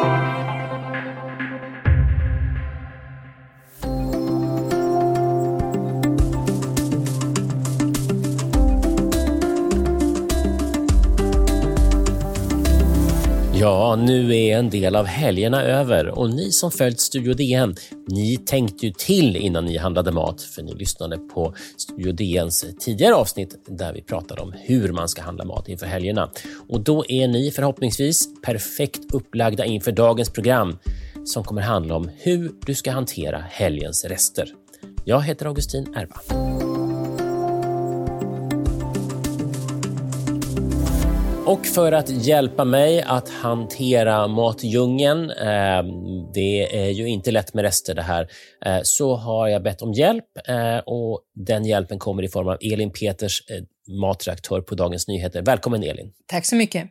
Ja, nu är en del av helgerna över och ni som följt Studio DN, ni tänkte ju till innan ni handlade mat för ni lyssnade på Studio DNs tidigare avsnitt där vi pratade om hur man ska handla mat inför helgerna. Och då är ni förhoppningsvis perfekt upplagda inför dagens program som kommer handla om hur du ska hantera helgens rester. Jag heter Augustin Erba. Och för att hjälpa mig att hantera matdjungeln, eh, det är ju inte lätt med rester det här, eh, så har jag bett om hjälp eh, och den hjälpen kommer i form av Elin Peters, matredaktör på Dagens Nyheter. Välkommen Elin! Tack så mycket!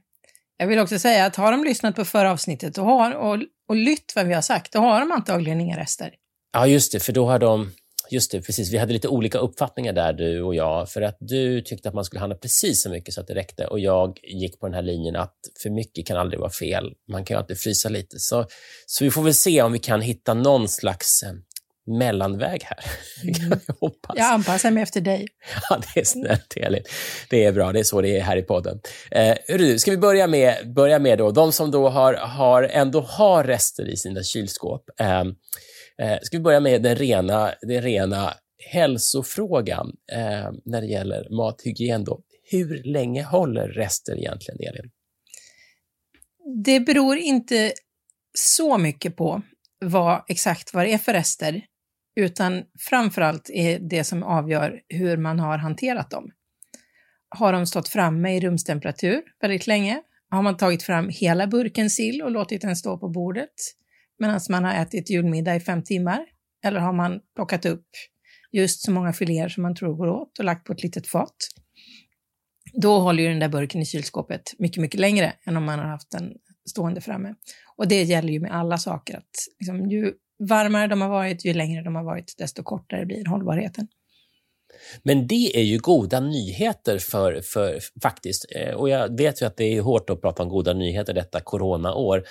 Jag vill också säga att har de lyssnat på förra avsnittet och, har, och, och lytt vad vi har sagt, då har de antagligen inga rester. Ja, just det, för då har de Just det, precis. Vi hade lite olika uppfattningar där, du och jag. För att du tyckte att man skulle handla precis så mycket så att det räckte och jag gick på den här linjen att för mycket kan aldrig vara fel. Man kan ju alltid frysa lite. Så, så vi får väl se om vi kan hitta någon slags eh, mellanväg här. Mm. jag, hoppas. jag anpassar mig efter dig. Ja, det är snällt, Elin. Det är bra. Det är så det är här i podden. Eh, ska vi börja med, börja med då, de som då har, har, ändå har rester i sina kylskåp. Eh, Eh, ska vi börja med den rena, den rena hälsofrågan eh, när det gäller mathygien. Då. Hur länge håller rester egentligen, Elin? Det beror inte så mycket på vad, exakt vad det är för rester, utan framförallt är det som avgör hur man har hanterat dem. Har de stått framme i rumstemperatur väldigt länge? Har man tagit fram hela burken sill och låtit den stå på bordet? Medan man har ätit julmiddag i fem timmar? Eller har man plockat upp just så många filéer som man tror går åt och lagt på ett litet fat? Då håller ju den där burken i kylskåpet mycket, mycket längre än om man har haft den stående framme. Och det gäller ju med alla saker, att liksom, ju varmare de har varit, ju längre de har varit, desto kortare blir hållbarheten. Men det är ju goda nyheter för, för faktiskt. Eh, och jag vet ju att det är hårt att prata om goda nyheter detta coronaår.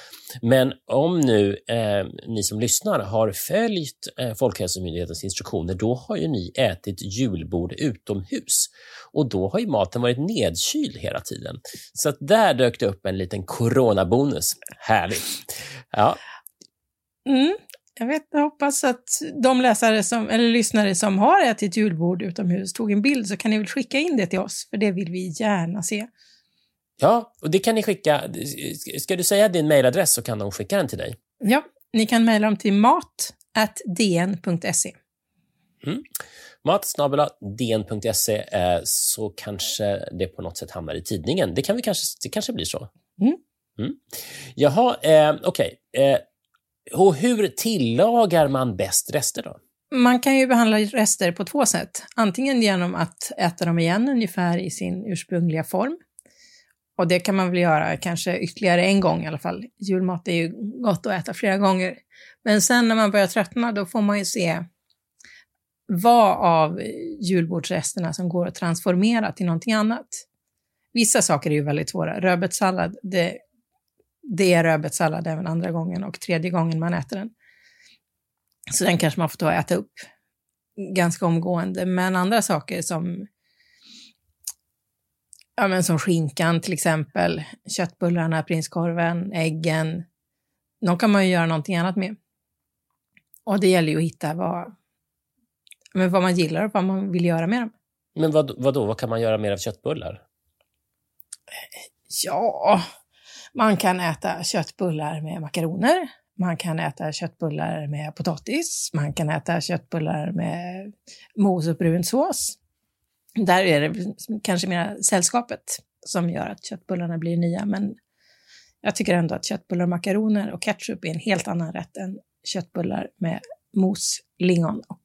Men om nu eh, ni som lyssnar har följt eh, Folkhälsomyndighetens instruktioner, då har ju ni ätit julbord utomhus. Och då har ju maten varit nedkyld hela tiden. Så att där dök det upp en liten coronabonus. Härligt! Ja. Mm, jag, vet, jag hoppas att de läsare som, eller lyssnare som har ätit julbord utomhus tog en bild så kan ni väl skicka in det till oss, för det vill vi gärna se. Ja, och det kan ni skicka. Ska du säga din mejladress så kan de skicka den till dig. Ja, ni kan mejla dem till mat.dn.se. Mm. Mat.dn.se så kanske det på något sätt hamnar i tidningen. Det, kan vi kanske, det kanske blir så. Mm. Mm. Jaha, eh, okej. Okay. Eh, och hur tillagar man bäst rester då? Man kan ju behandla rester på två sätt. Antingen genom att äta dem igen ungefär i sin ursprungliga form. Och det kan man väl göra kanske ytterligare en gång i alla fall. Julmat är ju gott att äta flera gånger. Men sen när man börjar tröttna, då får man ju se vad av julbordsresterna som går att transformera till någonting annat. Vissa saker är ju väldigt svåra. Rödbetssallad, det det är rödbetssallad även andra gången och tredje gången man äter den. Så den kanske man får ta och äta upp ganska omgående. Men andra saker som, ja, men som skinkan till exempel, köttbullarna, prinskorven, äggen, de kan man ju göra någonting annat med. Och det gäller ju att hitta vad, men vad man gillar och vad man vill göra med dem. Men vad, vad då? Vad kan man göra mer av köttbullar? Ja, man kan äta köttbullar med makaroner. Man kan äta köttbullar med potatis. Man kan äta köttbullar med mos och brun sås. Där är det kanske mer sällskapet som gör att köttbullarna blir nya, men jag tycker ändå att köttbullar, makaroner och ketchup är en helt annan rätt än köttbullar med mos, lingon och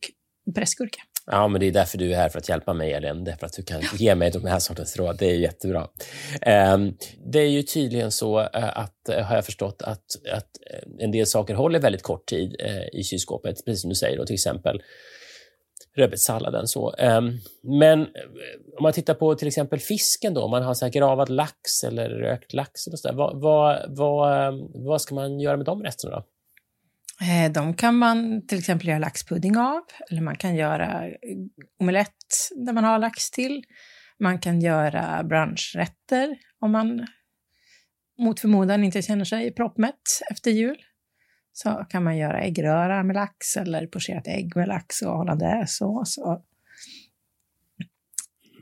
pressgurka. Ja, men det är därför du är här, för att hjälpa mig, Elin. Därför att du kan ge mig de här sortens råd. Det är jättebra. Um, det är ju tydligen så uh, att, uh, har jag förstått, att, att en del saker håller väldigt kort tid i kylskåpet, precis som du säger. Då, till exempel rödbetssalladen. Så. Um, men om man tittar på till exempel fisken då, om man har så gravad lax eller rökt lax, eller så där, vad, vad, vad, vad ska man göra med de resterna då? Eh, de kan man till exempel göra laxpudding av, eller man kan göra omelett där man har lax till. Man kan göra brunchrätter om man mot förmodan inte känner sig proppmätt efter jul. Så kan man göra äggröra med lax eller pocherat ägg med lax och hollandaisesås. Och...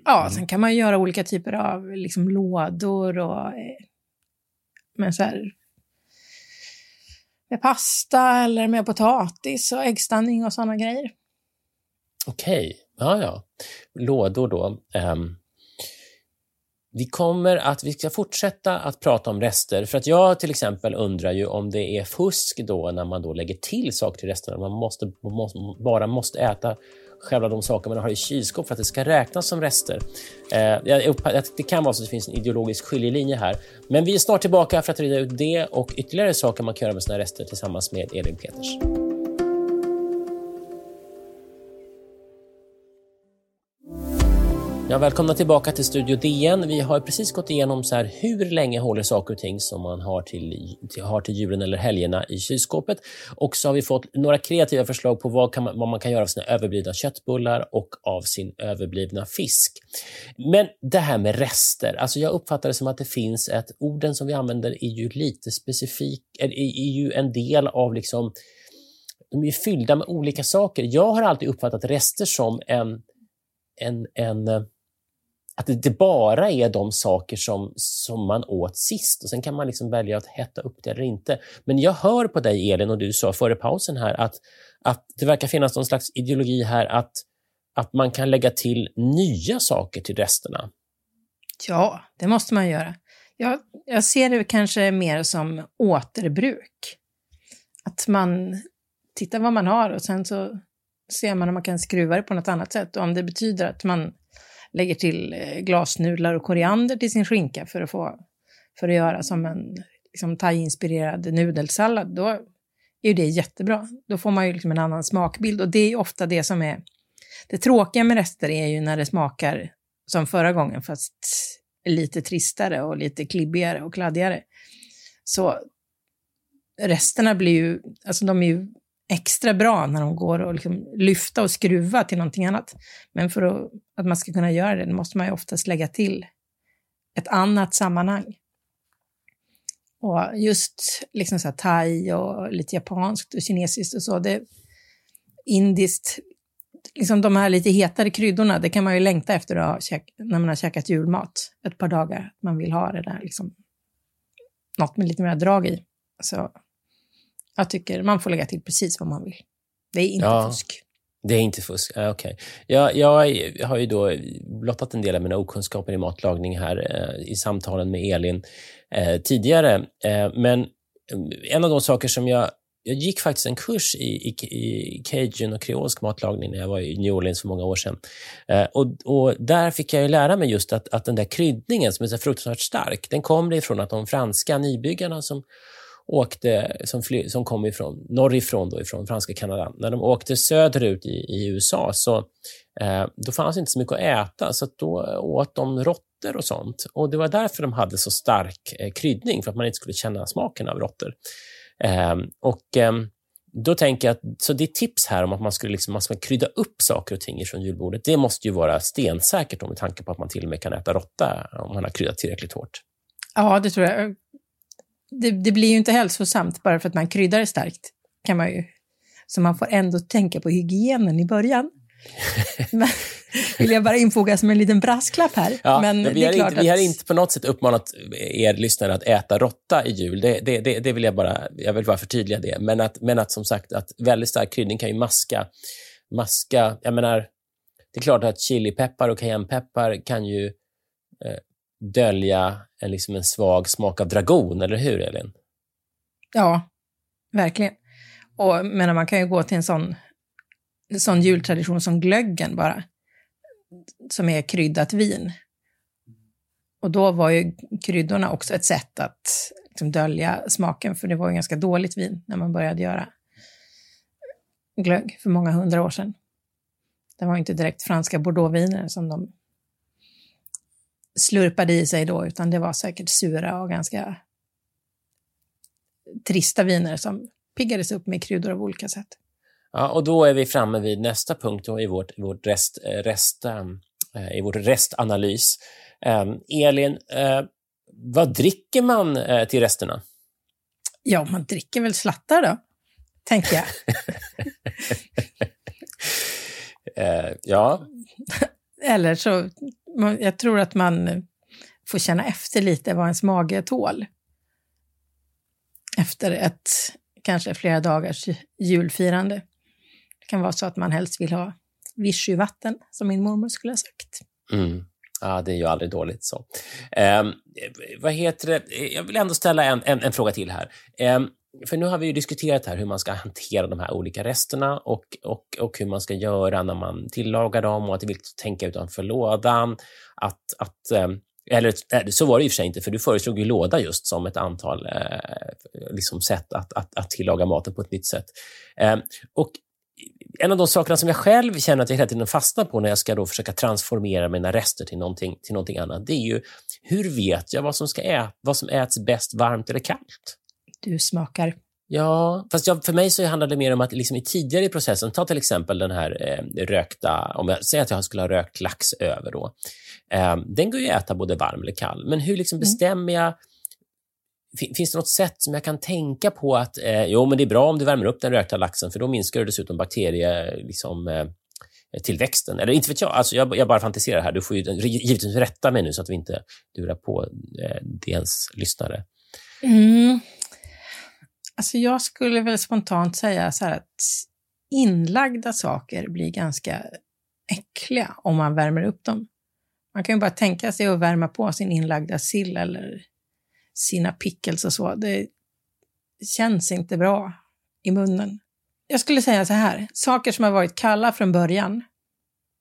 Ja, mm. sen kan man göra olika typer av liksom lådor och eh, med så här med pasta eller med potatis och äggstanning och sådana grejer. Okej, okay. ja ja. Lådor då. Um, vi kommer att, vi ska fortsätta att prata om rester, för att jag till exempel undrar ju om det är fusk då när man då lägger till saker till resterna. Man måste, måste, bara måste äta själva de saker man har i kylskåp för att det ska räknas som rester. Eh, det kan vara så att det finns en ideologisk skiljelinje här. Men vi är snart tillbaka för att reda ut det och ytterligare saker man kan göra med sina rester tillsammans med Elin Peters. Ja, välkomna tillbaka till Studio DN. Vi har precis gått igenom så här, hur länge håller saker och ting som man har till, till, har till julen eller helgerna i kylskåpet. Och så har vi fått några kreativa förslag på vad, man, vad man kan göra av sina överblivna köttbullar och av sin överblivna fisk. Men det här med rester, alltså jag uppfattar det som att det finns ett, orden som vi använder är ju lite specifik, är, är ju en del av liksom, de är fyllda med olika saker. Jag har alltid uppfattat rester som en en, en eh, att det bara är de saker som, som man åt sist och sen kan man liksom välja att hetta upp det eller inte. Men jag hör på dig Elin och du sa före pausen här att, att det verkar finnas någon slags ideologi här att, att man kan lägga till nya saker till resterna. Ja, det måste man göra. Jag, jag ser det kanske mer som återbruk. Att man tittar vad man har och sen så ser man om man kan skruva det på något annat sätt. Och om det betyder att man lägger till eh, glasnudlar och koriander till sin skinka för att, få, för att göra som en liksom, thai-inspirerad nudelsallad, då är det jättebra. Då får man ju liksom en annan smakbild och det är ofta det som är... Det tråkiga med rester är ju när det smakar som förra gången, fast lite tristare och lite klibbigare och kladdigare. Så resterna blir ju, alltså de är ju extra bra när de går att liksom lyfta och skruva till någonting annat. Men för att, att man ska kunna göra det måste man ju oftast lägga till ett annat sammanhang. Och just liksom så här thai och lite japanskt och kinesiskt och så, det indiskt, liksom de här lite hetare kryddorna, det kan man ju längta efter att käka, när man har käkat julmat ett par dagar. Man vill ha det där liksom, något med lite mer drag i. Så jag tycker man får lägga till precis vad man vill. Det är inte ja. fusk. Det är inte fusk? Ah, Okej. Okay. Jag, jag har ju då blottat en del av mina okunskaper i matlagning här eh, i samtalen med Elin eh, tidigare. Eh, men eh, en av de saker som jag... Jag gick faktiskt en kurs i, i, i cajun och kreolsk matlagning när jag var i New Orleans för många år sedan. Eh, och, och, Där fick jag lära mig just att, att den där kryddningen som är så fruktansvärt stark, den kommer ifrån att de franska nybyggarna som åkte, som, fly, som kom ifrån, norrifrån, då, ifrån franska Kanada, när de åkte söderut i, i USA så eh, då fanns inte så mycket att äta, så att då åt de råttor och sånt. Och Det var därför de hade så stark eh, kryddning, för att man inte skulle känna smaken av råttor. Eh, och eh, då tänker jag att, så det tips här om att man skulle liksom, man ska krydda upp saker och ting från julbordet, det måste ju vara stensäkert med tanke på att man till och med kan äta råtta om man har kryddat tillräckligt hårt. Ja, det tror jag det, det, blir ju inte hälsosamt bara för att man kryddar det starkt. Kan man ju. Så man får ändå tänka på hygienen i början. Men, vill jag bara infoga som en liten brasklapp här. Ja, men, men vi, har inte, att... vi har inte på något sätt uppmanat er lyssnare att äta råtta i jul. Det, det, det, det, vill jag bara, jag vill bara förtydliga det. Men att, men att som sagt, att väldigt stark kryddning kan ju maska, maska, jag menar, det är klart att chilipeppar och cayennepeppar kan ju eh, dölja en, liksom en svag smak av dragon, eller hur Elin? Ja, verkligen. Och menar, man kan ju gå till en sån, en sån jultradition som glöggen bara, som är kryddat vin. Och då var ju kryddorna också ett sätt att liksom dölja smaken, för det var ju ganska dåligt vin när man började göra glögg för många hundra år sedan. Det var inte direkt franska bordeauxviner som de slurpade i sig då, utan det var säkert sura och ganska trista viner som piggades upp med kryddor av olika sätt. Ja, och då är vi framme vid nästa punkt då i vårt, vårt rest, rest, äh, i vår restanalys. Ähm, Elin, äh, vad dricker man äh, till resterna? Ja, man dricker väl slattar då, tänker jag. ja. Eller så, jag tror att man får känna efter lite vad ens mage tål. Efter ett kanske flera dagars julfirande. Det kan vara så att man helst vill ha vichyvatten, som min mormor skulle ha sagt. Mm. Ja, det är ju aldrig dåligt så. Eh, vad heter det? Jag vill ändå ställa en, en, en fråga till här. Eh, för nu har vi ju diskuterat här hur man ska hantera de här olika resterna och, och, och hur man ska göra när man tillagar dem och att det är viktigt att tänka utanför lådan. Att, att, eh, eller eh, så var det i och för sig inte, för du föreslog ju låda just som ett antal eh, liksom sätt att, att, att tillaga maten på ett nytt sätt. Och en av de sakerna som jag själv känner att jag hela tiden fastnar på när jag ska då försöka transformera mina rester till någonting, till någonting annat, det är ju hur vet jag vad som, ska ät, vad som äts bäst varmt eller kallt? Du smakar. Ja, fast jag, för mig så handlar det mer om att liksom i tidigare i processen, ta till exempel den här eh, rökta, om jag säger att jag skulle ha rökt lax över då. Eh, den går ju att äta både varm eller kall, men hur liksom mm. bestämmer jag Finns det något sätt som jag kan tänka på att eh, jo, men det är bra om du värmer upp den rökta laxen, för då minskar du dessutom bakterie, liksom, eh, tillväxten. Eller inte vet jag, alltså jag, jag bara fantiserar här. Du får ju givetvis rätta mig nu så att vi inte lurar på eh, DNs lyssnare. Mm. Alltså jag skulle väl spontant säga så här att inlagda saker blir ganska äckliga om man värmer upp dem. Man kan ju bara tänka sig att värma på sin inlagda sill eller sina pickles och så. Det känns inte bra i munnen. Jag skulle säga så här, saker som har varit kalla från början,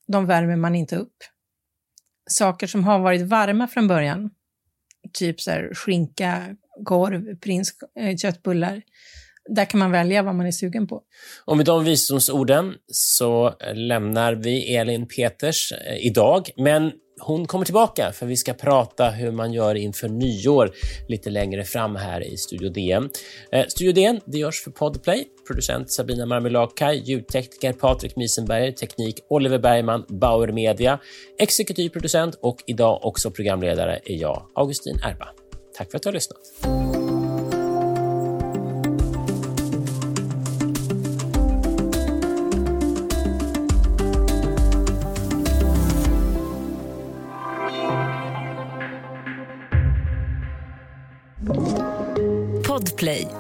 de värmer man inte upp. Saker som har varit varma från början, typ så här skinka, korv, prins, eh, köttbullar, där kan man välja vad man är sugen på. Och med de visdomsorden så lämnar vi Elin Peters eh, idag, men hon kommer tillbaka för vi ska prata hur man gör inför nyår lite längre fram här i Studio DN. Eh, Studio DN det görs för Podplay, producent Sabina Marmelakai, ljudtekniker Patrik Miesenberger, teknik Oliver Bergman, Bauer Media, exekutiv producent och idag också programledare är jag, Augustin Erba. Tack för att du har lyssnat. Play.